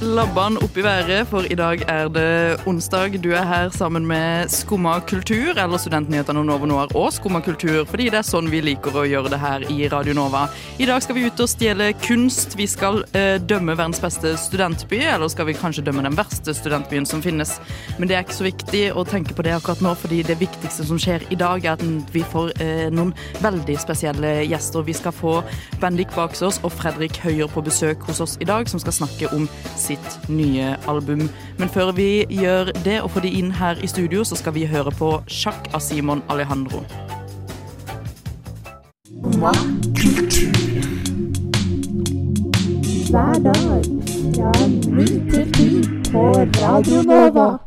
labbene opp i været, for i dag er det onsdag. Du er her sammen med Skumma kultur, eller Studentnyhetene og Nova Noir og Skumma kultur, fordi det er sånn vi liker å gjøre det her i Radio Nova. I dag skal vi ut og stjele kunst. Vi skal eh, dømme verdens beste studentby, eller skal vi kanskje dømme den verste studentbyen som finnes. Men det er ikke så viktig å tenke på det akkurat nå, fordi det viktigste som skjer i dag, er at vi får eh, noen veldig spesielle gjester. Vi skal få Bendik Baksås og Fredrik Høyer på besøk hos oss i dag, som skal snakke om sitt nye album. Men før vi gjør det og får de inn her i studio, så skal vi høre på Sjakk av Simon Alejandro. hver dag fra ni til ti på Radio Nova.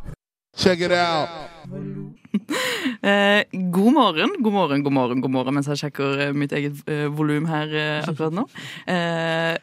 Check it out. Eh, god morgen, god morgen, god morgen, god morgen mens jeg sjekker eh, mitt eget eh, volum her eh, akkurat nå. Eh,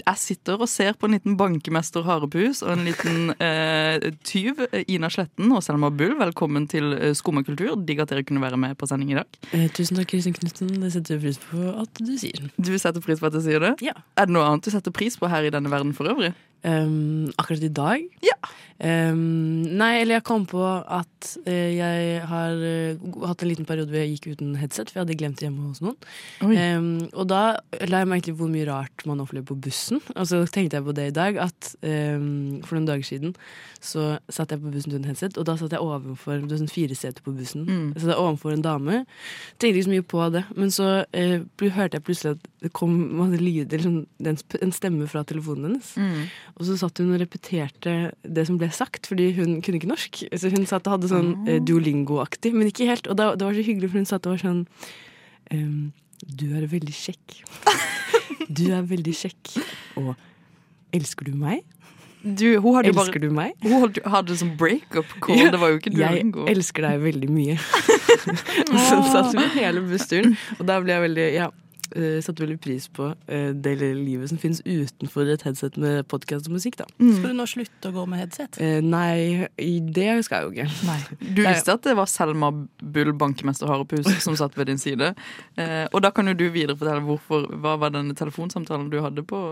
jeg sitter og ser på en liten bankemester Harepus og en liten eh, tyv, eh, Ina Sletten og Selma Bull. Velkommen til eh, Skummakultur. Digg at dere kunne være med på sending i dag. Eh, tusen takk, Kristin Knutsen. Det setter jeg pris på at du sier. Du setter pris på at jeg sier det? Ja. Er det noe annet du setter pris på her i denne verden for øvrig? Um, akkurat i dag? Ja. Um, nei, eller jeg kom på at uh, jeg har uh, hatt en liten periode hvor jeg gikk uten headset, for jeg hadde glemt det hjemme hos noen. Um, og da la jeg merke til hvor mye rart man opplever på bussen. Og så tenkte jeg på det i dag, at for noen dager siden så satt jeg på bussen uten headset, og da satt jeg overfor Det var sånn fire seter på bussen. Mm. Så satt jeg overfor en dame. Tenkte ikke så mye på det, men så uh, hørte jeg plutselig at det kom lyder, liksom, en stemme fra telefonen hennes. Mm. Og så satt hun og repeterte det som ble sagt, fordi hun kunne ikke norsk. Så hun satt og hadde sånn eh, Duolingo-aktig, men ikke helt. Og da, det var så hyggelig, for hun satt og var sånn ehm, Du er veldig kjekk. Du er veldig kjekk. Og elsker du meg? Du, hun hadde elsker bare du meg? Hun hadde, hadde sånn breakup call. Ja, det var jo ikke Duolingo. Jeg elsker deg veldig mye. sånn så satt vi hele bussturen, og da ble jeg veldig Ja. Eh, satte veldig pris på eh, det lille livet som finnes utenfor et headset med podkast og musikk. da Skal du nå slutte å gå med headset? Eh, nei, det skal jeg jo ikke. Du visste at det var Selma Bull, bankemester Harepus, som satt ved din side. Eh, og da kan jo du videre fortelle hvorfor, hva var denne telefonsamtalen du hadde på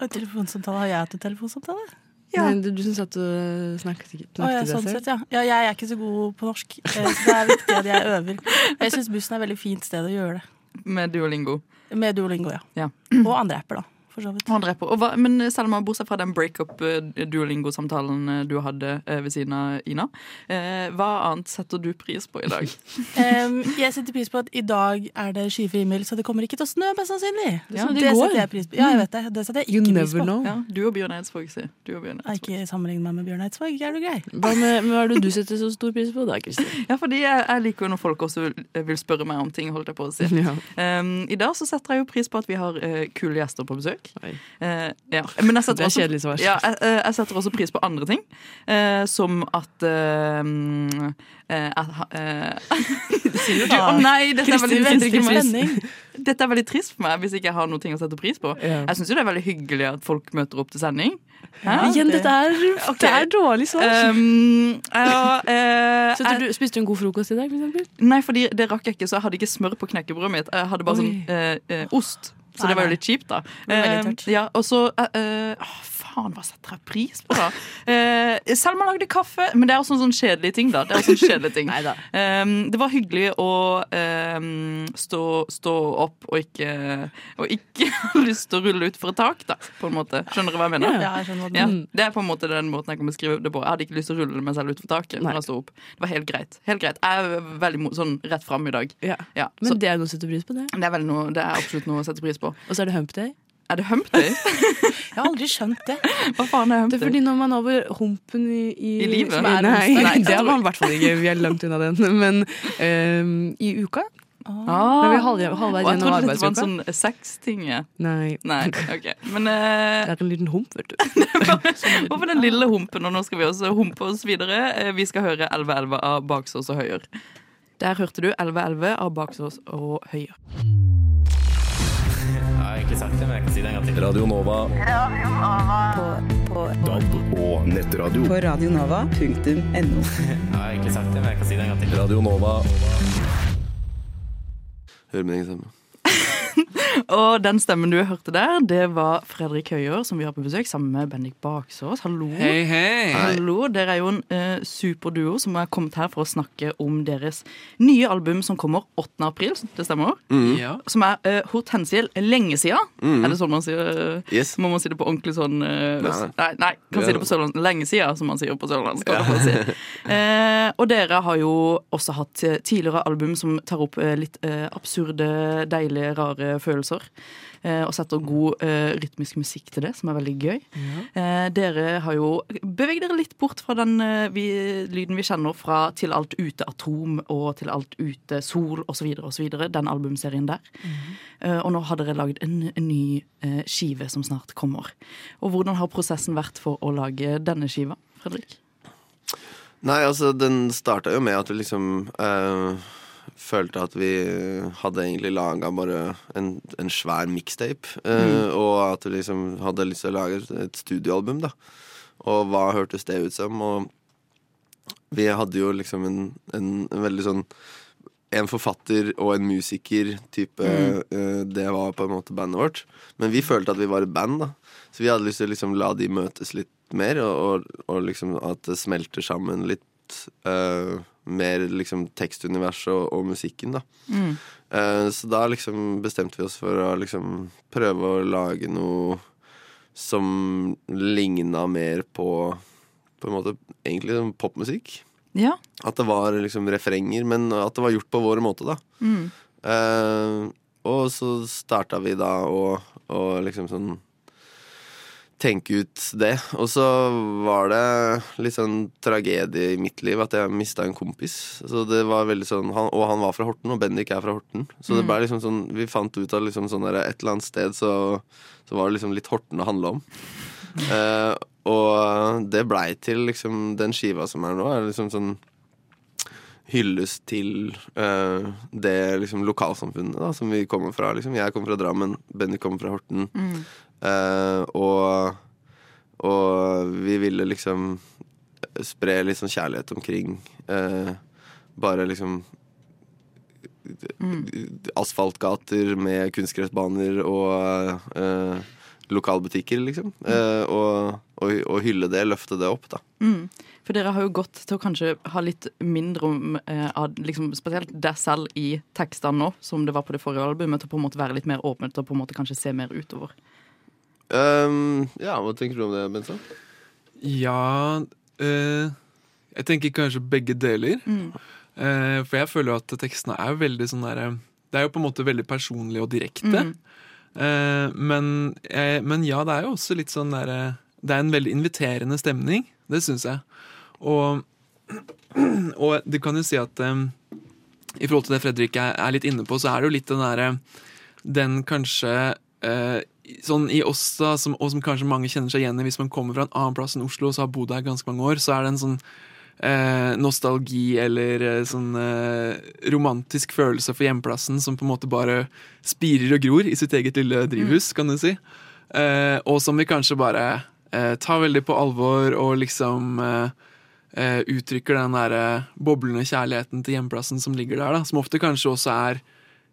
telefonsamtale, Har jeg hatt en telefonsamtale? Ja. Nei, du, du som satt og snakket, snakket Å, ja, til sånn deg selv. sett, ja. ja. Jeg er ikke så god på norsk, så det er viktig at jeg øver. Jeg syns bussen er et veldig fint sted å gjøre det. Med Duolingo? Med Duolingo, ja. Ja. Og andre apper, da. For så vidt. Han dreper. Og hva, men Selma, bortsett fra den breakup eh, eh, du hadde eh, ved siden av Ina, eh, hva annet setter du pris på i dag? um, jeg setter pris på at i dag er det skyfri himmel, så det kommer ikke til å snø, mest sannsynlig. Ja, det det setter jeg pris på. Ja, jeg vet det. Det setter jeg ikke pris på. Ja, du og Bjørn Eidsvåg, si. Du og Bjørn Eidsvåg. ikke sammenlign meg med Bjørn Eidsvåg, er du grei? Hva, med, men hva er det du setter så stor pris på da, Kristin? Ja, fordi jeg, jeg liker jo når folk også vil, vil spørre meg om ting, holdt jeg på å si. Ja. Um, I dag så setter jeg jo pris på at vi har uh, kule gjester på besøk. Oi. Eh, ja. Men jeg setter Det er også, kjedelig ja, jeg, eh, jeg setter også pris på andre ting. uh, som at uh, Sier du, da? nei, dette er, veldig, dette er veldig trist for meg hvis ikke jeg har noe å sette pris på. Yeah. Jeg syns jo det er veldig hyggelig at folk møter opp til sending. Ja, Igjen, dette er, okay. det er dårlig svar. Um, du, spiste du en god frokost i dag, for? Nei, fordi det rakk jeg ikke, så jeg hadde ikke smør på knekkebrødet mitt. Jeg hadde bare Oi. sånn ost. Så det var jo litt kjipt, da. veldig Eh, tørt. ja, og så eh, eh, Å, faen, hva setter jeg pris på, da? Eh, Selma lagde kaffe, men det er også en sånn kjedelig ting, da. Det er også en kjedelig ting. Eh, det var hyggelig å um, stå, stå opp og ikke, og ikke ha lyst til å rulle ut for et tak, da, på en måte. Skjønner du hva jeg mener? Ja, jeg skjønner Ja, det er på en måte den måten jeg kan beskrive det på. Jeg hadde ikke lyst til å rulle meg selv utfor taket. Nei. når jeg sto opp. Det var helt greit. Helt greit. Jeg er veldig sånn rett fram i dag. Ja. Ja, Men det er noe å sette pris på, det. det er, noe, det er absolutt noe å sette pris på. Og så er det hump day. Er det hump day? Jeg har aldri skjønt det. Hva faen er hump Det er fordi når man er over humpen i, i, I livet? er- Nei, Nei, det er man i hvert fall ikke. Vi er langt unna den. Men um, i uka Ah, Når vi halv- halvveis og jeg trodde dette var en sånn sexting. Nei. Nei, okay. Men uh, Det er en liten hump, vet du. hvorfor den lille humpen? Og nå skal vi også humpe oss videre. Eh, Vi skal høre 1111 av Baksås og Høyer. Der hørte du 1111 av Baksås og Høyer. Egentlig sagt det, men jeg kan si det en gang til. Radio Nova. Radio Nova. På, på, DAB og nettradio. på radionova.no. Jeg har egentlig sagt det, men jeg kan si det en gang til. Radio Nova. Hører min egen stemme. Og den stemmen du hørte der, det var Fredrik Høyer, som vi har på besøk, sammen med Bendik Baksås. Hallo. Hei, hei. Hallo, Dere er jo en eh, superduo som er kommet her for å snakke om deres nye album som kommer 8. april. Det stemmer? Ja. Som er uh, Hortensiel lenge siden. Mm. Er det sånn man sier? Yes. Må man si det på ordentlig sånn eh, Nei. Nei, nei, kan Ja. si det på sørlandsk. Lenge siden, som man sier på sørlandsk. Ja. si. Eh, og dere har jo også hatt eh, tidligere album som tar opp eh, litt eh, absurde, deilige, rare følelser. Eh, og setter god eh, rytmisk musikk til det, som er veldig gøy. Eh, dere har jo Beveg dere litt bort fra den vi, lyden vi kjenner fra Til alt ute atom og Til alt ute sol osv. osv. Den albumserien der. Eh, og nå har dere lagd en, en ny eh, skive som snart kommer. Og hvordan har prosessen vært for å lage denne skiva, Fredrik? Nei, altså, den starta jo med at vi liksom eh, følte at vi hadde egentlig laga bare en, en svær mixtape. eh, Og at vi liksom hadde lyst til å lage et- studioalbum, da. Og hva hørtes det ut som? Og vi hadde jo liksom en, en, en veldig sånn en forfatter og en musiker-type. eh, det var på en måte bandet vårt. Men vi følte at vi var et band, da. Så vi hadde lyst til å liksom la de møtes litt mer, og, og, og liksom at det smelter sammen litt eh, mer liksom tekstuniverset og, og musikken, da. Eh, så da liksom bestemte vi oss for å liksom prøve å lage noe som ligna mer på På en måte egentlig som popmusikk. Ja. At det var liksom refrenger, men at det var gjort på vår måte, da. Mm. Uh, og så starta vi da å liksom sånn tenke ut det. Og så var det litt sånn tragedie i mitt liv at jeg mista en kompis. Så det var veldig sånn han, Og han var fra Horten, og Bendik er fra Horten. Så det ble liksom sånn Vi fant ut at liksom sånn der, et eller annet sted så, så var det liksom litt Horten det handla om. Uh, og det blei til liksom den skiva som er nå, er liksom sånn hyllest til uh, det liksom lokalsamfunnet da, som vi kommer fra. Liksom. Jeg kommer fra Drammen, Benny kommer fra Horten. Eh, og, og vi ville liksom spre litt sånn kjærlighet omkring. Uh, bare liksom asfaltgater med kunstgressbaner og eh, lokalbutikker, liksom. Eh, og, og, og hylle det, løfte det opp, da. Mm. For dere har jo gått til å kanskje ha litt mindre om eh, liksom, spesielt deg selv i tekstene nå, som det var på det forrige albumet, til å på en måte være litt mer åpent og på en måte kanskje se mer utover. Um, ja, hva tenker du om det, Benson? Ja eh, Jeg tenker kanskje begge deler. Eh, for jeg føler jo at tekstene er veldig sånn derre Det er jo på en måte veldig personlig og direkte. Eh, men, eh, men ja, det er jo også litt sånn derre Det er en veldig inviterende stemning. Det syns jeg. Og, og du kan jo si at eh, i forhold til det Fredrik er, er litt inne på, så er det jo litt den derre Den kanskje eh, sånn i oss, da, som, og som kanskje mange kjenner seg igjen i hvis man kommer fra en annen plass enn Oslo og så har bodd her ganske mange år, så er det en sånn eh, nostalgi eller eh, sånn eh, romantisk følelse for hjemplassen som på en måte bare spirer og gror i sitt eget lille drivhus, kan du si. Eh, og som vi kanskje bare eh, tar veldig på alvor og liksom uttrykker den derre boblende kjærligheten til hjemplassen som ligger der, da, som ofte kanskje også er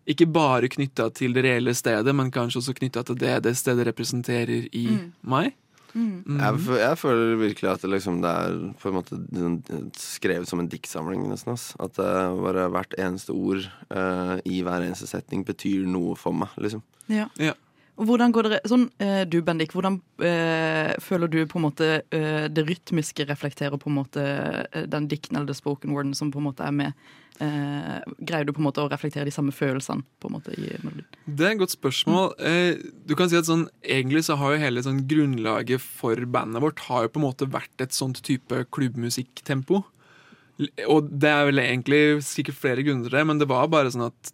ikke bare knytta til det reelle stedet, men kanskje også knytta til det det stedet representerer i meg. Mm. Jeg, jeg føler virkelig at det, liksom, det er på en måte skrevet som en diktsamling, nesten. Ass. At det bare hvert eneste ord uh, i hver eneste setning betyr noe for meg, liksom. Ja. Ja. Hvordan går dere, sånn, eh, Du, Bendik, hvordan eh, føler du på en måte eh, det rytmiske reflekterer på en måte den dikten eller the spoken worden som på en måte er med? Eh, greier du på en måte å reflektere de samme følelsene på en måte i? Det er et godt spørsmål. Eh, du kan si at sånn, Egentlig så har jo hele sånn grunnlaget for bandet vårt har jo på en måte vært et sånt type klubbmusikktempo. Og det er vel egentlig sikkert flere grunner til det, men det var bare sånn at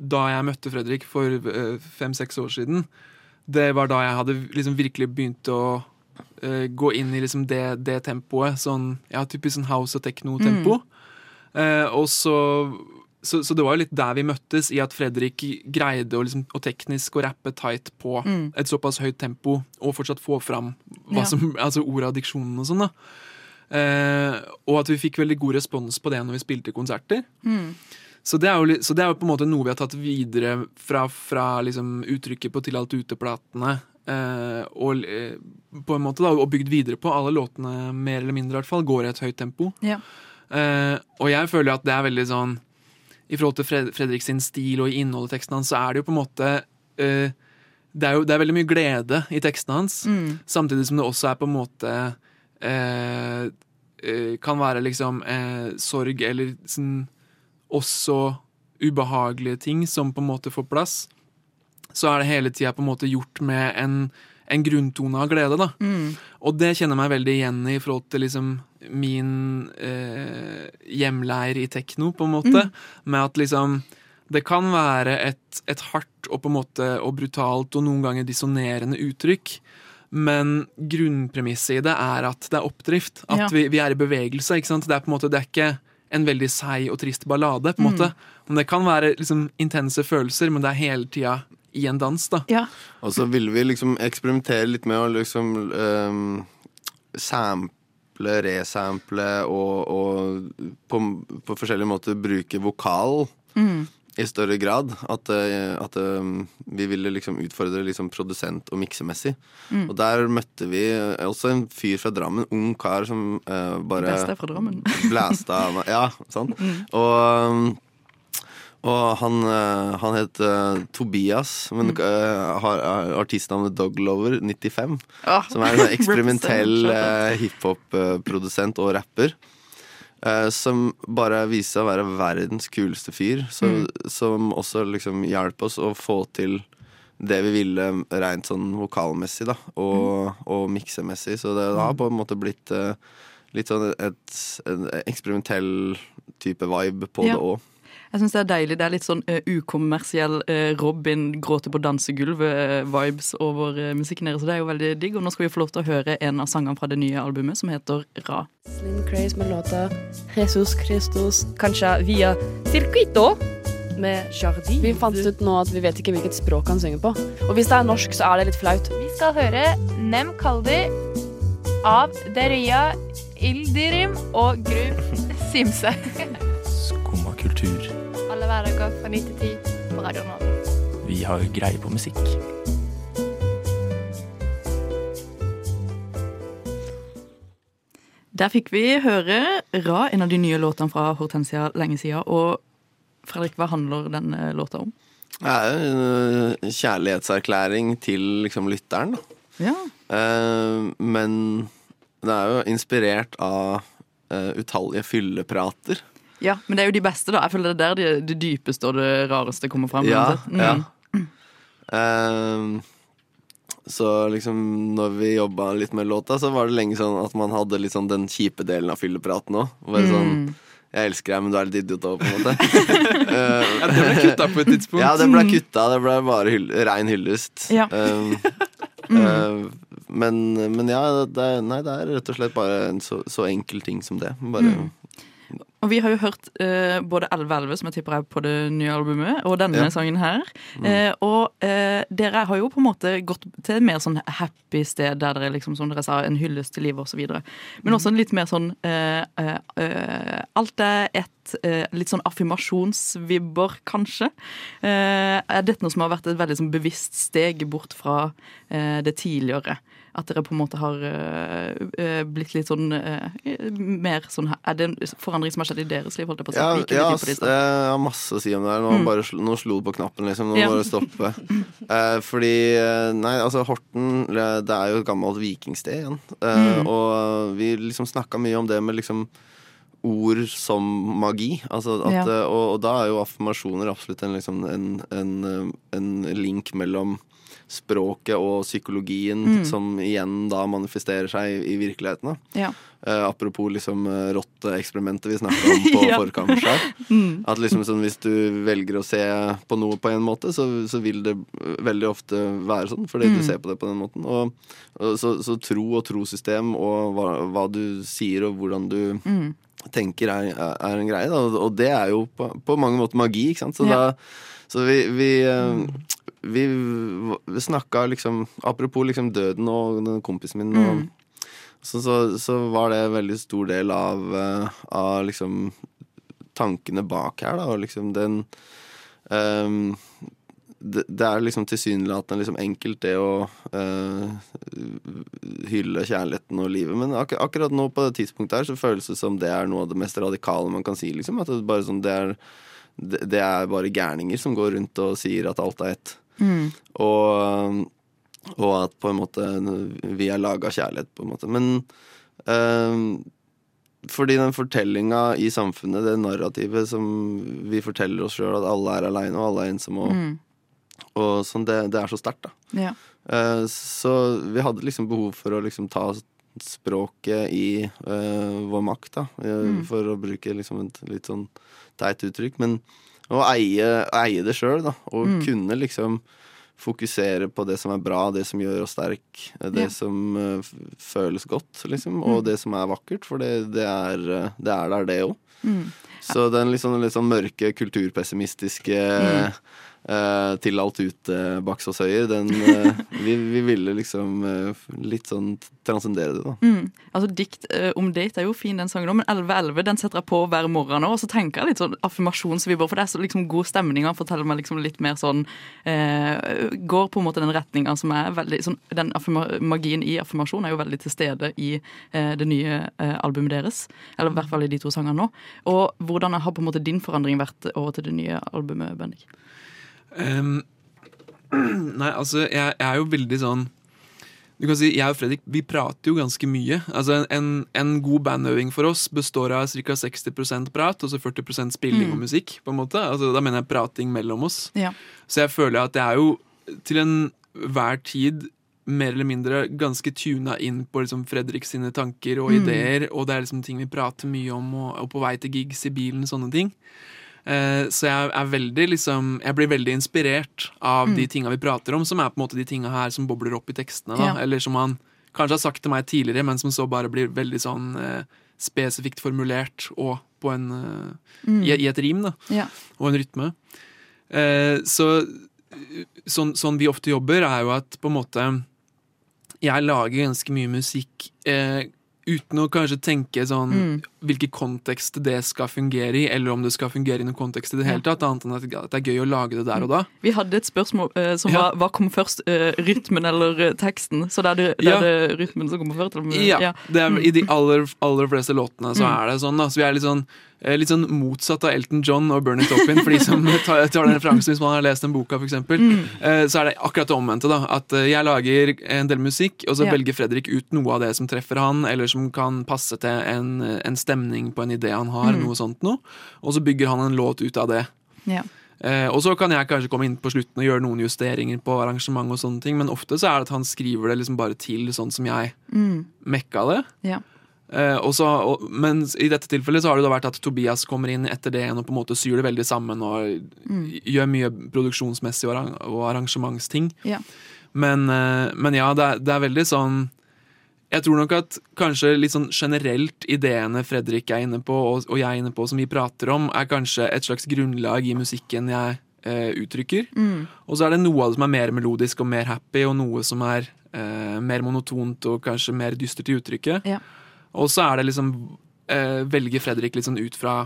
da jeg møtte Fredrik for eh, fem-seks år siden, det var da jeg hadde liksom virkelig begynt å uh, gå inn i liksom det, det tempoet. Sånn, ja, typisk sånn house og techno-tempo. Eh, og så så, så det var jo litt der vi møttes, i at Fredrik greide å, liksom, å teknisk å rappe tight på Mm. et såpass høyt tempo, og fortsatt få fram hva Ja. som, altså ordet og diksjonen og sånn. da. Eh, og at vi fikk veldig god respons på det når vi spilte konserter. Mm. Så det, er jo, så det er jo på en måte noe vi har tatt videre fra, fra liksom uttrykket på Til alt ute-platene. Eh, og eh, på en måte da, og bygd videre på. Alle låtene mer eller mindre i hvert fall, går i et høyt tempo. Ja. Eh, og jeg føler at det er veldig sånn I forhold til Fred Fredrik sin stil og i innholdet i teksten hans, så er det jo på en måte eh, det, er jo, det er veldig mye glede i teksten hans, Mm. samtidig som det også er på en måte Kan være liksom eh, sorg eller sånn, også ubehagelige ting som på en måte får plass. Så er det hele tida på en måte gjort med en, en grunntone av glede, da. Mm. Og det kjenner jeg meg veldig igjen i i forhold til liksom min eh, hjemleir i tekno, på en måte. Med at liksom det kan være et, et hardt og på en måte og brutalt og noen ganger dissonerende uttrykk. Men grunnpremisset i det er at det er oppdrift. At Ja. vi, vi er i bevegelse. ikke sant? Det er på en måte, det er ikke en veldig seig og trist ballade. på en Mm. måte. Men det kan være liksom intense følelser, men det er hele tida i en dans. da. Ja. Og så ville vi liksom eksperimentere litt med å liksom um, sample, resample og, og på, på forskjellige måter bruke vokal Mm. I større grad. At, eh, at ehm, vi ville liksom utfordre liksom produsent- og miksemessig. Mm. Og der møtte vi også en fyr fra Drammen, ung kar som uh, bare er fra Drammen. blæsta av meg. Ja, sant. Mm. Og, og han, eh, han het uh, Tobias, men Mm. uh, har har artistnavnet Doglover 95. Ah, som er en sånn eksperimentell uh, hiphop-produsent og rapper. Eh, som bare viser seg å være verdens kuleste fyr. Så, Mm. Som også liksom hjalp oss å få til det vi ville rent sånn vokalmessig da og, og miksemessig. Så det har på en måte blitt uh, litt sånn et, en eksperimentell type vibe på Ja. det òg. Jeg syns det er deilig. Det er litt sånn uh, ukommersiell uh, Robin gråter på dansegulvet-vibes over eh, musikken deres. Så det er jo veldig digg. Og nå skal vi få lov til å høre en av sangene fra det nye albumet, som heter Ra. Slim Craze med låta Jesus Christus, kanskje via Circuito med Jardi. Vi fant ut nå at vi vet ikke hvilket språk han synger på. Og hvis det er norsk, så er det litt flaut. Vi skal høre Nem Kaldi av Deria Ildirim og Gru Simse. Hverdager fra 9 til 10 på Radio Nova. Vi har greie på musikk. Der fikk vi høre Ra, en av de nye låtene fra Hortensia lenge siden. Og Fredrik, hva handler den låta om? Det er en eh, kjærlighetserklæring til liksom lytteren, da. Ja. Eh, men det er jo inspirert av eh, utallige fylleprater. Ja, men det er jo de beste, da. Jeg føler det er der det, det dypeste og det rareste kommer frem. Ja. Mm. ja. Um, så liksom når vi jobba litt med låta, så var det lenge sånn at man hadde litt sånn den kjipe delen av fyllepraten òg. Bare Mm. sånn Jeg elsker deg, men du er litt idiot òg, på en måte. Eh, Ja, det ble kutta på et tidspunkt. Ja, det ble kutta. Det ble bare hyll, rein hyllest. Ja. Um, uh, men, men ja, det, er- nei, det er rett og slett bare en så, så enkel ting som det. Bare Mm. Og vi har jo hørt eh, både 1111, som jeg tipper er på det nye albumet, og denne Ja. sangen her. Mm. Eh, og eh, dere har jo på en måte gått til et mer sånn happy sted, der dere liksom, som dere sa, en hyllest til livet osv. Men også en litt mer sånn eh, eh, eh, Alt er et eh, litt sånn affirmasjonsvibber, kanskje. Eh, er dette noe som har vært et veldig sånn bevisst steg bort fra det tidligere? At dere på en måte har eh, eh, blitt litt sånn eh, mer sånn Er det en forandring som har skjedd i deres liv? holdt jeg på å si? Ja, jeg ja har masse å si om det her. Nå, Mm. bare, nå slo du på knappen, liksom. Nå Ja. må det stoppe. Eh, fordi Nei, altså Horten det det er jo et gammelt vikingsted igjen. Eh, Mm. Og vi liksom snakka mye om det med liksom ord som magi. Altså at, Ja. og, og da er jo affirmasjoner absolutt en, liksom, en, en, en link mellom språket og psykologien Mm. som igjen da manifesterer seg i, virkeligheten. Ja. Uh, apropos liksom uh, rotteeksperimentet vi snakka om på Ja. forkammerset. her. Mm. At liksom sånn, hvis du velger å se på noe på en måte, så, så vil det veldig ofte være sånn, fordi Mm. du ser på det på den måten. Og, og så, så tro og trosystem og hva, hva du sier og hvordan du Mm. tenker er, er en greie. Da. Og det er jo på, på mange måter magi, ikke sant. Så, Ja. da, så vi, vi, eh, vi, snakka liksom Apropos liksom døden og den kompisen min. Og, Mm. så, så, så var det en veldig stor del av, eh, av liksom tankene bak her, da. Og liksom den um, det, det er liksom tilsynelatende liksom enkelt det å uh, hylle kjærligheten og livet, men ak akkurat nå på det tidspunktet her så føles det som det er noe av det mest radikale man kan si, liksom. At det, bare sånn, det, er, det, det er bare gærninger som går rundt og sier at alt er ett. Mm. Og, og at på en måte vi er laga av kjærlighet, på en måte. Men eh, fordi den fortellinga i samfunnet, det narrativet som vi forteller oss sjøl, at alle er aleine og alle er ensomme, og, Mm. og sånn, det, det er så sterkt, da. Ja. Eh, Så vi hadde liksom behov for å liksom ta språket i uh, vår makt, da. eh, Mm. For å bruke liksom et litt sånn teit uttrykk. Men å eie, eie det sjøl, da. Og Mm. kunne liksom fokusere på det som er bra, det som gjør oss sterk, det Ja. som uh, føles godt, liksom. Og Mm. det som er vakkert, for det, det, er, eh, det er der, det òg. Mm. Så den litt sånn, litt sånn mørke, kulturpessimistiske Mm. Eh, til alt ute Baksåshøyer, den eh, vi, vi ville liksom eh, litt sånn transcendere det, da. Mm. Altså Dikt om date er jo fin, den sangen, òg, men 1111 den setter jeg på hver morgen nå. Og så tenker jeg litt sånn affirmasjonsvibber, for det er så liksom god stemning. Han forteller meg liksom litt mer sånn eh, Går på en måte den retninga som er veldig sånn, Den magien i affirmasjon er jo veldig til stede i eh, det nye eh, albumet deres. Eller i hvert fall i de to sangene nå. Og hvordan har på en måte din forandring vært over til det nye albumet, Bendik? Nei, altså, jeg, jeg er jo veldig sånn Du kan si, Jeg og Fredrik vi prater jo ganske mye. Altså, En, en god bandøving for oss består av ca. 60% prat og så 40% spilling Mm. og musikk. på en måte altså, Da mener jeg prating mellom oss. Ja. Så jeg føler at jeg er jo til enhver tid mer eller mindre ganske tuna inn på liksom Fredrik sine tanker og Mm. ideer, og det er liksom ting vi prater mye om, og, og på vei til gigs i bilen, sånne ting. Eh, så jeg er veldig liksom Jeg blir veldig inspirert av Mm. de tinga vi prater om, som er på en måte de tinga her som bobler opp i tekstene. Da. Ja. Eller som han kanskje har sagt til meg tidligere, men som så bare blir veldig sånn eh, spesifikt formulert og på en eh, Mm. i, i et rim, da. Ja. Og en rytme. Eh, så sånn, sånn vi ofte jobber, er jo at på en måte Jeg lager ganske mye musikk eh, uten å kanskje tenke sånn Mm. Hvilken kontekst det skal fungere i, eller om det skal fungere i noen kontekst i det hele tatt, annet enn at det er gøy å lage det der og da. Vi hadde et spørsmål uh, som Ja. var hva kom først, uh, rytmen eller eh, teksten? Så det er det, det, Ja. er det rytmen som kommer først? Eller? Ja, det er, I de aller, aller fleste låtene så Mm. er det sånn. Da. Så vi er litt sånn, litt sånn motsatt av Elton John og Bernie Taupin, for de som tar, tar den referansen hvis man har lest den boka, f.eks. Mm. Så er det akkurat det omvendte. da At jeg lager en del musikk, og så Ja. velger Fredrik ut noe av det som treffer han, eller som kan passe til en, en stemning på en idé han har, Mm. noe sånt noe. Og så bygger han en låt ut av det. Ja. Eh, og så kan jeg kanskje komme inn på slutten og gjøre noen justeringer på arrangement, og sånne ting men ofte så er det at han skriver det liksom bare til sånn som jeg Mm. mekka det. Ja. Eh, og så, og, men i dette tilfellet så har det da vært at Tobias kommer inn etter det og på en måte syr det veldig sammen og Mm. gjør mye produksjonsmessig og arrangementsting. Ja. Men, eh, men ja, det er, det er veldig sånn Jeg tror nok at kanskje litt sånn generelt ideene Fredrik er inne på, og, og jeg er inne på, som vi prater om, er kanskje et slags grunnlag i musikken jeg eh, uttrykker. Mm. Og så er det noe av det som er mer melodisk og mer happy, og noe som er eh, mer monotont og kanskje mer dystert i uttrykket. Ja. Og så er det liksom eh, Velger Fredrik litt sånn ut fra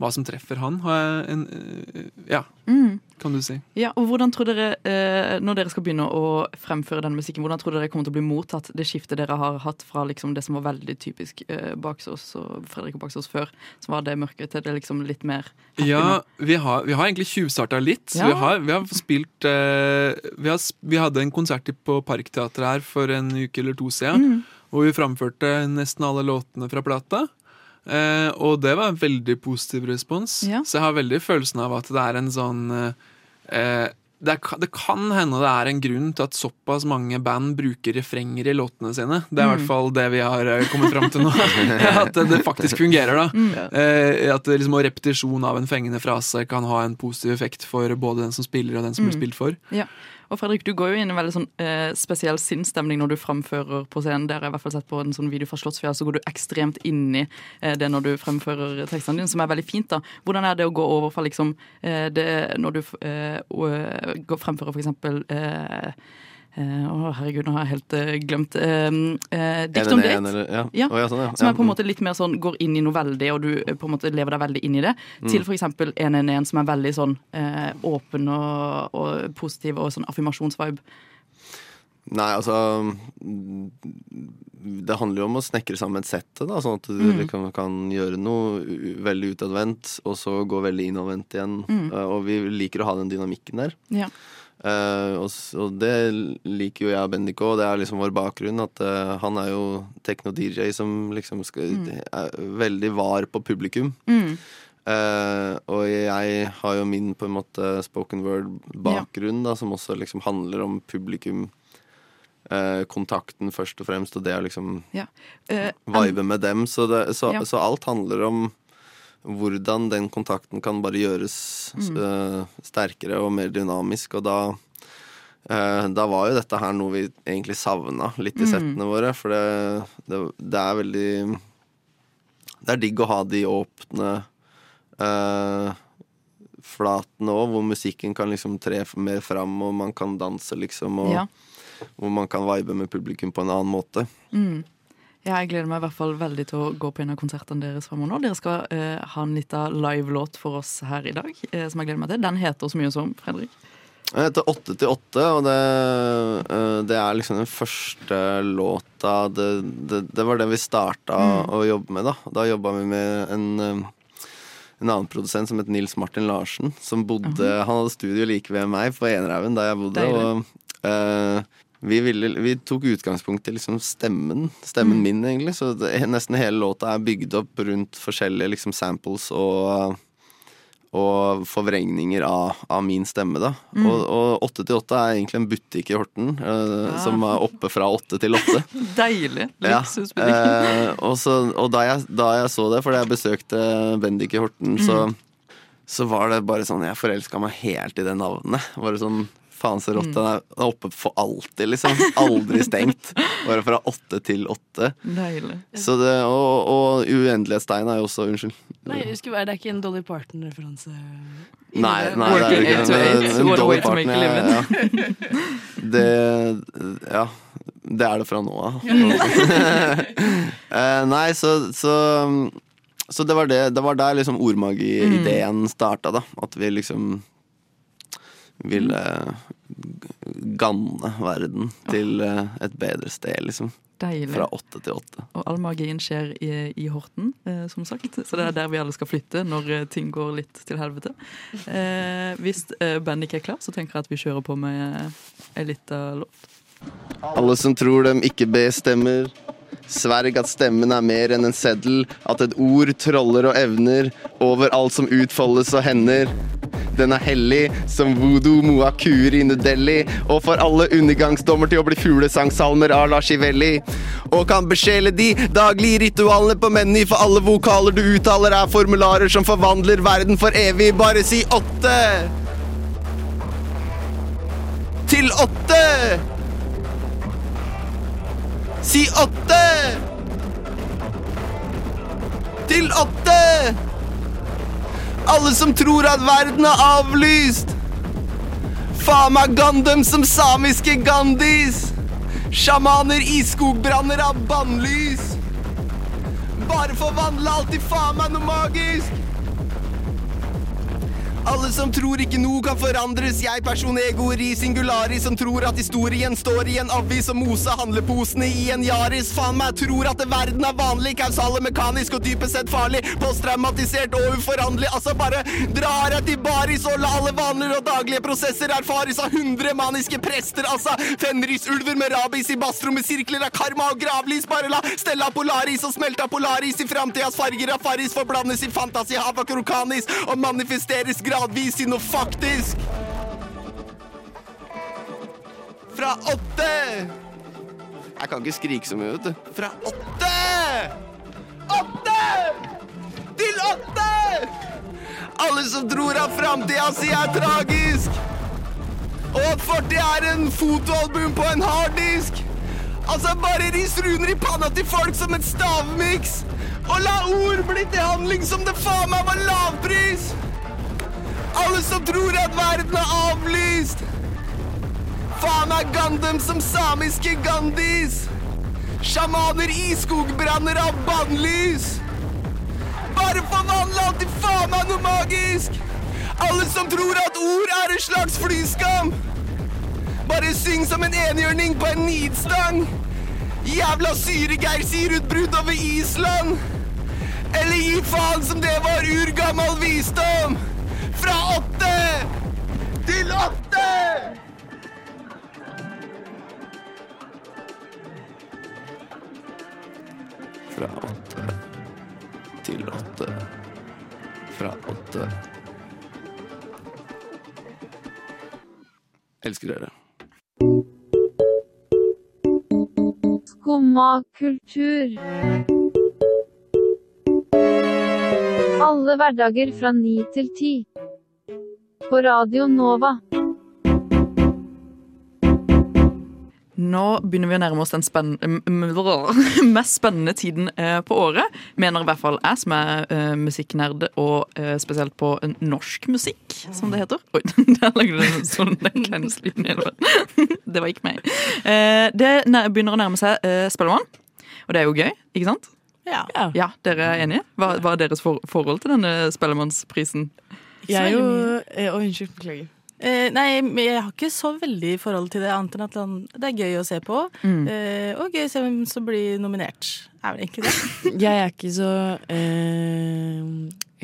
hva som treffer han. En, eh, ja, Mm. kan du si. Ja, og hvordan tror dere, eh, Når dere skal begynne å fremføre den musikken, hvordan tror dere kommer til å bli mottatt det skiftet dere har hatt fra liksom det som var veldig typisk eh, Baksås og Fredrik og Baksås før, som var det mørke, til det liksom litt mer Ja, vi har, vi har egentlig tjuvstarta litt. Ja. Vi, har, vi har spilt vi, har, vi hadde en konsert på Parkteatret her for en uke eller to siden. Mm. Hvor vi framførte nesten alle låtene fra plata. Eh, og det var en veldig positiv respons. Ja. Så jeg har veldig følelsen av at det er en sånn eh, det, er, det kan hende det er en grunn til at såpass mange band bruker refrenger i låtene sine. Det er i Mm. hvert fall det vi har eh, kommet fram til nå. at det, det faktisk fungerer, da. Mm. Eh, at liksom, repetisjon av en fengende frase kan ha en positiv effekt for både den som spiller og den som blir Mm. spilt for. Ja. Og Fredrik, du går jo inn i en veldig sånn eh, spesiell sinnsstemning når du framfører på scenen. Der har jeg i hvert fall sett på en sånn video fra Slottsfjell, så går du ekstremt inn i eh, det når du fremfører tekstene dine, som er veldig fint. da. Hvordan er det å gå over fra liksom eh, det når du eh, fremfører for eh, eh, herregud, nå har jeg helt uh, glemt Uh, Dikt om date. eller- ja. Ja, Oh, ja, sånn. Som er på en måte litt mer sånn går inn i noe veldig, og du på en måte lever deg veldig inn i det. Mm. Til eksempel 111, som er veldig sånn åpen og, og positiv og sånn affirmasjonsvibe. Nei, altså mm, Det handler jo om å snekre sammen et settet, da, sånn at du Mm. kan, kan gjøre noe veldig utadvendt, og så gå veldig innadvendt igjen. Mm. Og vi liker å ha den dynamikken der. Ja. Eh, og, og det liker jo jeg og Bendik òg, det er liksom vår bakgrunn. At uh, han er jo tekno-DJ som liksom skal, Mm. er veldig var på publikum. Mm. Uh, og jeg har jo min på en måte spoken word-bakgrunn, da, som også liksom handler om publikum. Eh, kontakten først og fremst, og det å liksom Ja. Vibe med dem. Så, det, så, Ja. så alt handler om hvordan den kontakten kan bare gjøres Mm. eh, sterkere og mer dynamisk. Og da, eh, da var jo dette her noe vi egentlig savna litt i Mm. settene våre. For det, det, det er veldig Det er digg å ha de åpne eh, flatene òg, hvor musikken kan liksom tre mer fram, og man kan danse, liksom. Og Ja. hvor man kan vibe med publikum på en annen måte. Mm. Ja, jeg gleder meg i hvert fall veldig til å gå på en av konsertene deres fremover nå. Dere skal eh, ha en liten livelåt for oss her i dag, eh, som jeg gleder meg til. Den heter så mye som, Fredrik. Den heter Åtte til åtte, og det, eh, det er liksom den første låta Det, det, det var det vi starta Mm. å jobbe med, da. Da jobba vi med en, eh, en annen produsent som het Nils Martin Larsen. Som bodde Han hadde studio like ved meg på Enerhaugen, der jeg bodde. Deilig. Og eh, vi, ville, vi tok utgangspunkt i liksom stemmen. Stemmen Mm. min, egentlig. Så det, nesten hele låta er bygd opp rundt forskjellige liksom samples og og forvrengninger av, av min stemme. da Mm. Og, og 8 til 8 er egentlig en butikk i Horten uh, ja. som er oppe fra 8 til 8. Deilig. Ja, Luksusbutikk. eh, og så, og da, jeg, da jeg så det, fordi jeg besøkte Bendik i Horten, så, Mm. så var det bare sånn Jeg forelska meg helt i det navnet. Bare sånn Faen så rått. Mm. Den er oppe for alltid, liksom. Aldri stengt. Bare fra åtte til åtte. Deilig. Så det, og, og Uendelighetstegn er jo også Unnskyld. Nei, husker, er det er ikke en Dolly Parton-referanse? Nei, nei det er jo ikke det. En Dolly Parton ja. Det Ja. Det er det fra nå av. Eh, nei, så, så Så det var det. Det var der liksom ordmagi-ideen starta, da. At vi liksom ville ganne verden til eh, et bedre sted, liksom. Deilig. Fra åtte til åtte. Og all magien skjer i, i Horten, eh, som sagt. Så det er der vi alle skal flytte når eh, ting går litt til helvete. Eh, hvis eh, bandet ikke er klar, så tenker jeg at vi kjører på med ei lita låt. Alle som tror dem ikke bestemmer. Sverg at stemmen er mer enn en seddel, at et ord troller og evner over alt som utfoldes og hender. Den er hellig som voodoo, moa, kuri, New Delhi, og får alle undergangsdommer til å bli fuglesangsalmer av Lars Ivelli. Og kan besjele de daglige ritualene på Meny, for alle vokaler du uttaler er formularer som forvandler verden for evig. Bare si åtte! Til åtte! Si åtte! Til åtte! Alle som tror at verden er avlyst. Faen meg Gandem som samiske Gandhis. Sjamaner i skogbranner av bannlys. Bare forvandle alt til faen meg noe magisk. Alle som tror ikke noe kan forandres, jeg person egoer i singulari, som tror at historien står i en avis og mose handleposene i en Yaris. Faen meg tror at verden er vanlig, kausale, mekanisk og dypest sett farlig. Posttraumatisert og uforanderlig, altså bare drar jeg til baris og la alle vanlige og daglige prosesser erfares av hundre maniske prester, altså fenrisulver med rabis i bassrom med sirkler av karma og gravlys, bare la Stella Polaris og smelta Polaris i framtidas farger. Av Farris forblandes i fantasi hava krokanis og manifesteres gradvis i noe faktisk. Fra åtte Jeg kan ikke skrike så mye, vet du. Fra åtte! Åtte! Til åtte! Alle som tror at framtida si er tragisk. Og at fortida er en fotoalbum på en harddisk. Altså, bare ris runer i panna til folk som et stavmiks. Og la ord bli til handling som det faen meg var lavpris. Alle som tror at verden er avlyst. Faen er Gandem som samiske Gandhis. Sjamaner i skogbranner av bannlys. Bare forvandle alt til faen meg noe magisk. Alle som tror at ord er en slags flyskam. Bare syng som en enhjørning på en nidstang. Jævla Syregeir sier utbrudd over Island. Eller gi faen som det var urgammal visdom. Fra åtte til åtte! Fra åtte til åtte. Fra åtte. Elsker dere. Skumma kultur. Alle hverdager fra ni til ti. På Radio Nova. Nå begynner vi å nærme oss den spenn m- m- mest spennende tiden eh, på året. Mener i hvert fall jeg som er musikknerde musikknerd, og eh, spesielt på eh, norsk musikk, som det heter. Oi, der lagde du sånn den kleine lyden i hele Det var ikke meg. Eh, det begynner å nærme seg eh, Spellemann, og det er jo gøy, ikke sant? Ja. Dere er enige? Hva, hva er deres for forhold til denne Spellemannsprisen? Jeg er jo eh, Å, unnskyld. Beklager. Eh, nei, jeg har ikke så veldig forhold til det, annet enn at det er gøy å se på. Mm. Eh, og gøy å se hvem som blir nominert. Er vel egentlig det. Jeg er ikke så eh,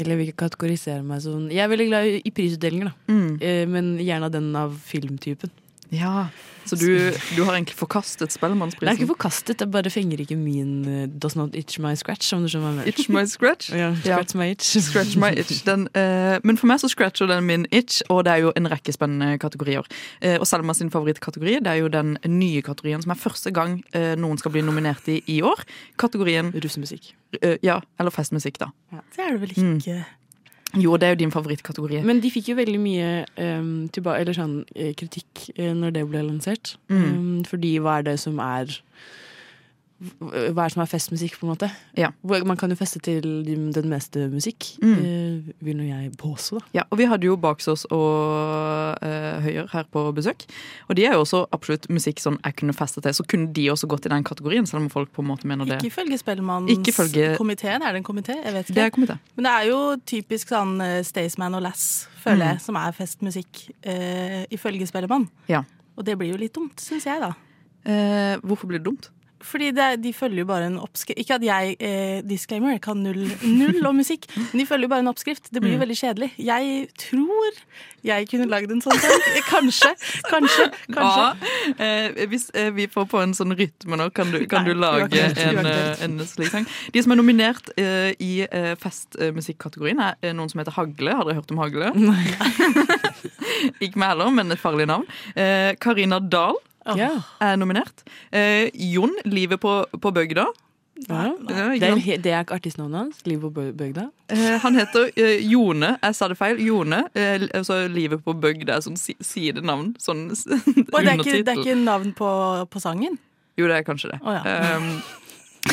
Eller vil ikke kategorisere meg sånn Jeg er veldig glad i- i prisutdelinger, da. Mm. Eh, men gjerne den av filmtypen. Ja, Så du, du har egentlig forkastet Det Spellemannsprisen? er ikke forkastet, det bare fenger ikke min eh, Does not itch my scratch, om du skjønner hva jeg. Itch my scratch? Ja, scratch my itch. Scratch my itch. Den, uh, men for meg så scratcher den min itch, og det er jo en rekke spennende kategorier. Uh, og Selma sin favorittkategori det er jo den nye kategorien som er første gang uh, noen skal bli nominert i i år. Kategorien Russemusikk. Ja, eller festmusikk, da. Det er det vel Mm. Jo, det er jo din favorittkategori. Men de fikk jo veldig mye um, eller sånn, eh, kritikk eh, når det ble lansert. Mm. Um, fordi hva er det som er Hva er det som er festmusikk, på en måte? Ja. Man kan jo feste til den meste musikk, Mm. eh, vil nå jeg påstå, da. Ja, og vi hadde jo Baksås og eh, Høyer her på besøk. Og de er jo også absolutt musikk som jeg kunne festa til. Så kunne de også gått i den kategorien, selv om folk på en måte mener det. Ikke ifølge Spellemannskomiteen. Er det en komité? Jeg vet ikke. Det er komité. Men det er jo typisk sånn eh, Staysman og Lass, føler Mm. jeg, som er festmusikk uh, ifølge Spellemann. Ja. Og det blir jo litt dumt, syns jeg, da. Uh, hvorfor blir det dumt? Fordi det, de følger jo bare en oppskrift Ikke at jeg, eh, disclaimer, jeg kan null, null om musikk, men de følger jo bare en oppskrift. Det blir jo Mm. veldig kjedelig. Jeg tror jeg kunne lagd en sånn sang. Kanskje, kanskje, kanskje. Ja, eh, hvis eh, vi får på en sånn rytme nå, kan du, kan Nei, du lage uaktuelt, en, eh, en slik sang? De som er nominert eh, i eh, festmusikkategorien, er eh, noen som heter Hagle. Har dere hørt om Hagle? Ikke meg heller, men et farlig navn. Eh, Karina Dahl Ja. er nominert. Eh, Jon, Livet på, på bygda. Ja. Det, er, det er ikke artistnavnet hans. Liv på bygda. Eh, han heter eh, Jone. Jeg sa det feil. Jone. Eh, altså Livet på bygda er sånn si sidenavn. Sånn s- det er, ikke, det er ikke navn på, på sangen? Jo, det er kanskje det. Oh, ja. Um,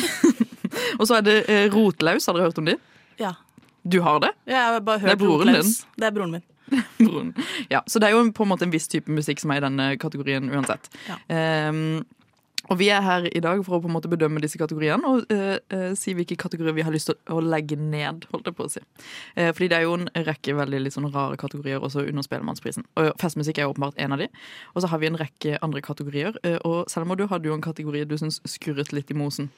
og så er det eh, Rotlaus. Har dere hørt om de? Ja. Du har det? Det er broren Rotlaus. Det er broren min. Broren. Ja, så det er jo på en måte en viss type musikk som er i denne kategorien uansett. Ja. Um, og vi er her i dag for å på en måte bedømme disse kategoriene og uh, uh, si hvilke kategorier vi har lyst til å legge ned. holdt jeg på å si. Uh, fordi det er jo en rekke veldig litt sånn rare kategorier også under Spellemannsprisen. Og festmusikk er jo åpenbart en av de. Og så har vi en rekke andre kategorier. Og Selma, du hadde jo en kategori du syns skurret litt i mosen.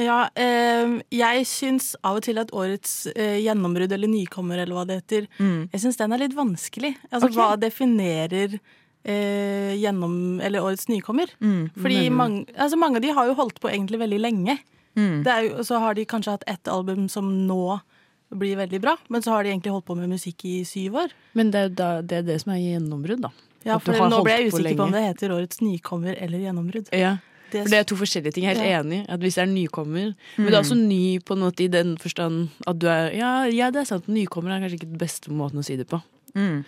Ja, eh, jeg syns av og til at årets eh, gjennombrudd eller nykommer, eller hva det heter, Mm. jeg syns den er litt vanskelig. Altså, okay. Hva definerer eh, gjennom, eller årets nykommer? Mm. Fordi mange, altså, mange av de har jo holdt på egentlig veldig lenge. Mm. Det jo, så har de kanskje hatt ett album som nå blir veldig bra, men så har de egentlig holdt på med musikk i syv år. Men det er, da, det er det som er gjennombrudd, da. Ja, for Nå ble jeg usikker på på om det heter årets nykommer eller gjennombrudd. Ja, Det- for det er to forskjellige ting. Jeg er helt Ja. enig. At Hvis det er nykommer Men du er Mm. også ny på en måte i den forstand at du er Ja, ja det er sant, nykommer er kanskje ikke den beste måten å si det på. Mm.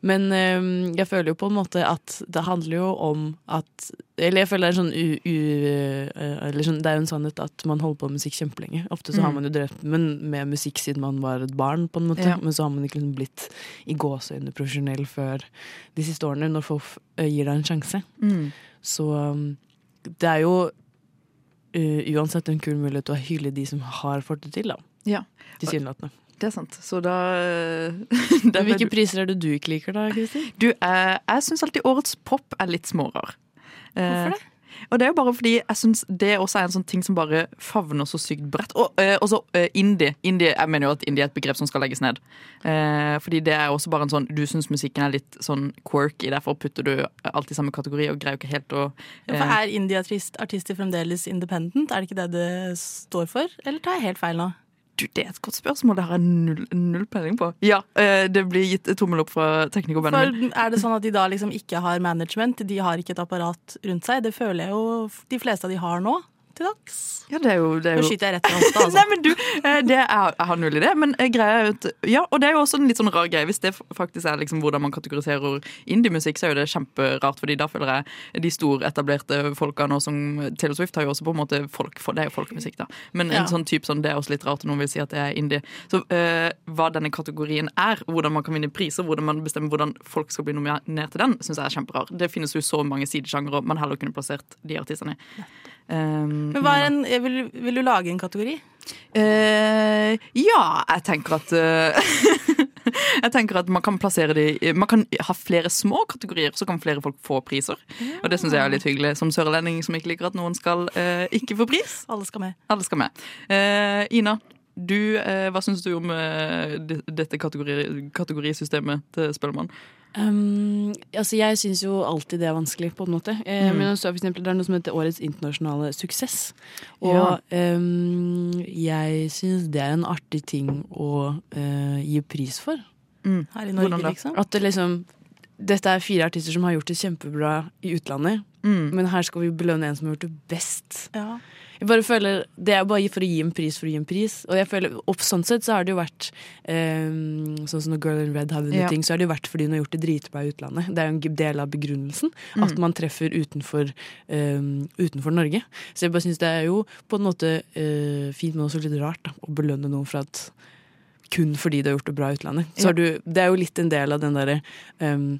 Men øhm, jeg føler jo på en måte at det handler jo om at Eller jeg føler det er sånn u... u øh, eller sånn, det er jo en sannhet at man holder på med musikk kjempelenge. Ofte så har Mm. man jo drevet men med musikk siden man var et barn, på en måte. Ja. Men så har man ikke liksom blitt i gåseøyne profesjonell før de siste årene, når folk gir deg en sjanse. Mm. Så øhm, det er jo uh, uansett en kul mulighet til å hylle de som har fått det til, da. Ja. Tilsynelatende. Det er sant. Så da Hvilke priser er det du ikke liker, da, Kristin? Du, uh, jeg syns alltid årets pop er litt smårar. Hvorfor det? Og det er jo bare fordi jeg syns det også er en sånn ting som bare favner så sykt bredt. Og eh, også eh, indie. indie. Jeg mener jo at indie er et begrep som skal legges ned. Eh, fordi det er også bare en sånn Du syns musikken er litt sånn quirky, derfor putter du alt i samme kategori og greier jo ikke helt å Ja, for Er indie-artister fremdeles independent? Er det ikke det det står for? Eller tar jeg helt feil nå? Du, Det er et godt spørsmål. Det har jeg null, null peiling på. Ja, eh, det blir gitt tommel opp fra For. Er det sånn at de da liksom ikke har management? De har ikke et apparat rundt seg? Det føler jeg jo de fleste av de har nå til dags. Ja, det er jo, det er Nå skyter jeg rett i hofta, altså. Nei, men du, eh, det er, jeg har null idé, men eh, greia er jo Ja, og det er jo også en litt sånn rar greie. Hvis det faktisk er liksom hvordan man kategoriserer indiemusikk, så er jo det kjemperart, fordi da føler jeg de storetablerte folka nå som Taylor Swift har jo også på en måte folk for, Det er jo folkemusikk, da. Men Ja. en sånn type sånn, det er også litt rart, og noen vil si at det er indie. Så eh, hva denne kategorien er, hvordan man kan vinne priser, hvordan man bestemmer hvordan folk skal bli nominert til den, syns jeg er kjemperar. Det finnes jo så mange sidesjangere man heller kunne plassert de artistene i. Um, Men hva er en, vil, vil du lage en kategori? Uh, ja, jeg tenker at uh, Jeg tenker at man kan plassere de Man kan ha flere små kategorier, så kan flere folk få priser. Og det syns jeg er litt hyggelig, som sørlending som ikke liker at noen skal eh, ikke få pris. Alle skal med. Alle skal med. Eh, Ina, du, eh, hva syns du om eh, dette kategori, kategorisystemet til Spellemann? Um, altså jeg syns jo alltid det er vanskelig, på en måte. Eh, Mm. Men så for eksempel, det er noe som heter Årets internasjonale suksess. Og Ja. um, jeg syns det er en artig ting å uh, gi pris for. Her i Norge, Hvordan liksom? At det liksom dette er fire artister som har gjort det kjempebra i utlandet, Mm. men her skal vi belønne en som har gjort det best. Ja. Jeg bare føler, Det er bare for å gi en pris for å gi en pris. Og jeg føler, opp sånn sett så har det jo vært um, Sånn som når Girl in Red har vunnet Ja. ting, så har det jo vært fordi hun har gjort det dritbra i utlandet. Det er jo en del av begrunnelsen. Mm. At man treffer utenfor, um, utenfor Norge. Så jeg bare syns det er jo på en måte uh, fint, men også litt rart da, å belønne noen for at kun fordi du har gjort det bra i utlandet. Så Ja. du, det er jo litt en del av den derre um,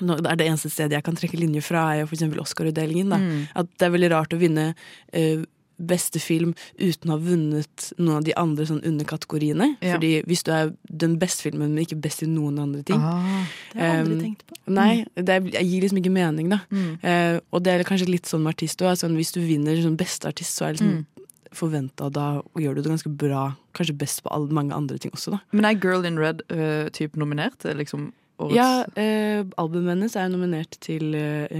nå, det er det eneste stedet jeg kan trekke linjer fra, er jo f.eks. Oscar-utdelingen. Mm. At det er veldig rart å vinne eh, beste film uten å ha vunnet noen av de andre sånn underkategoriene. Ja. Fordi hvis du er den beste filmen, men ikke best i noen andre ting Ah, det har jeg aldri Um, tenkt på. Nei, det gir liksom ikke mening, da. Mm. Uh, og det er kanskje litt sånn med artist òg. Sånn, hvis du vinner som beste artist, så er det liksom Mm. forventa, da gjør du det ganske bra. Kanskje best på alle, mange andre ting også, da. Men er Girl in Red uh, typ nominert? Liksom årets Ja, eh, albumet hennes er nominert til eh,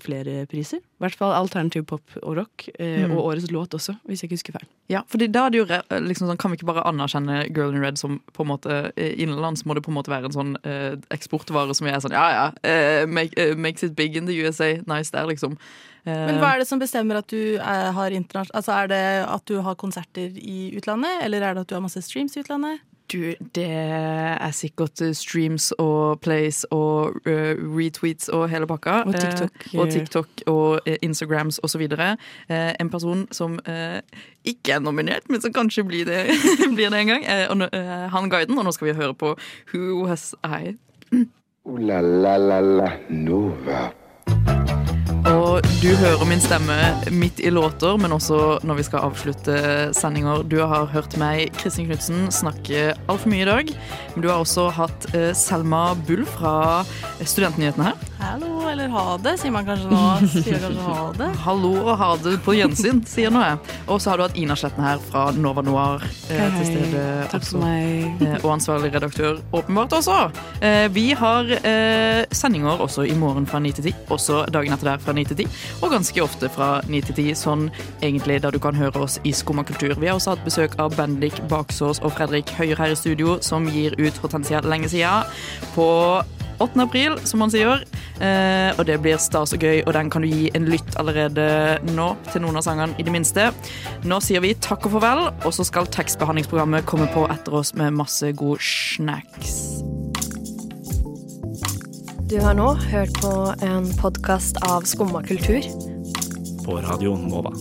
flere priser. I hvert fall alternativ pop og rock. Eh, Mm. Og årets låt også, hvis jeg ikke husker feil. Ja, fordi da er det jo liksom sånn, Kan vi ikke bare anerkjenne Girl in Red som på en måte eh, innenlands? Må det på en måte være en sånn eh, eksportvare som er sånn Ja, ja, eh, make, eh, makes it big in the USA. Nice der, liksom. Eh, Men hva er det som bestemmer at du er, har Altså Er det at du har konserter i utlandet, eller er det at du har masse streams i utlandet? Du, det er sikkert eh, streams og plays og uh, retweets og hele pakka. Og TikTok. Eh, og TikTok og eh, Instagrams og så videre. Eh, en person som eh, ikke er nominert, men som kanskje blir det, blir det en gang. Eh, eh, han guiden, og nå skal vi høre på Who Has I. Ooh la la la la Nova. Og du hører min stemme midt i låter, men også når vi skal avslutte sendinger. Du har hørt meg, Kristin Knutsen, snakke altfor mye i dag. Men du har også hatt eh, Selma Bull fra Studentnyhetene her. Hallo, eller ha det, sier man kanskje nå. Sier kanskje ha det. Hallo og ha det på gjensyn, sier nå jeg. Og så har du hatt Ina Sletten her fra Nova Noir eh, Hei, til stede. Takk for meg. Eh, Og ansvarlig redaktør åpenbart også. Eh, Vi har sendinger også i morgen fra 9 til 10. Også dagen etter der fra 9 til 10. Og ganske ofte fra 9 til 10, sånn egentlig der du kan høre oss i Skumma kultur. Vi har også hatt besøk av Bendik Baksås og Fredrik Høyer her i studio, som gir ut Hortensia lenge siden. På 8. april, som man sier. Eh, og det blir stas og gøy, og den kan du gi en lytt allerede nå til noen av sangene, i det minste. Nå sier vi takk og farvel, og så skal tekstbehandlingsprogrammet komme på etter oss med masse god snacks. Du har nå hørt på en podkast av Skumma kultur. På Radio Nova.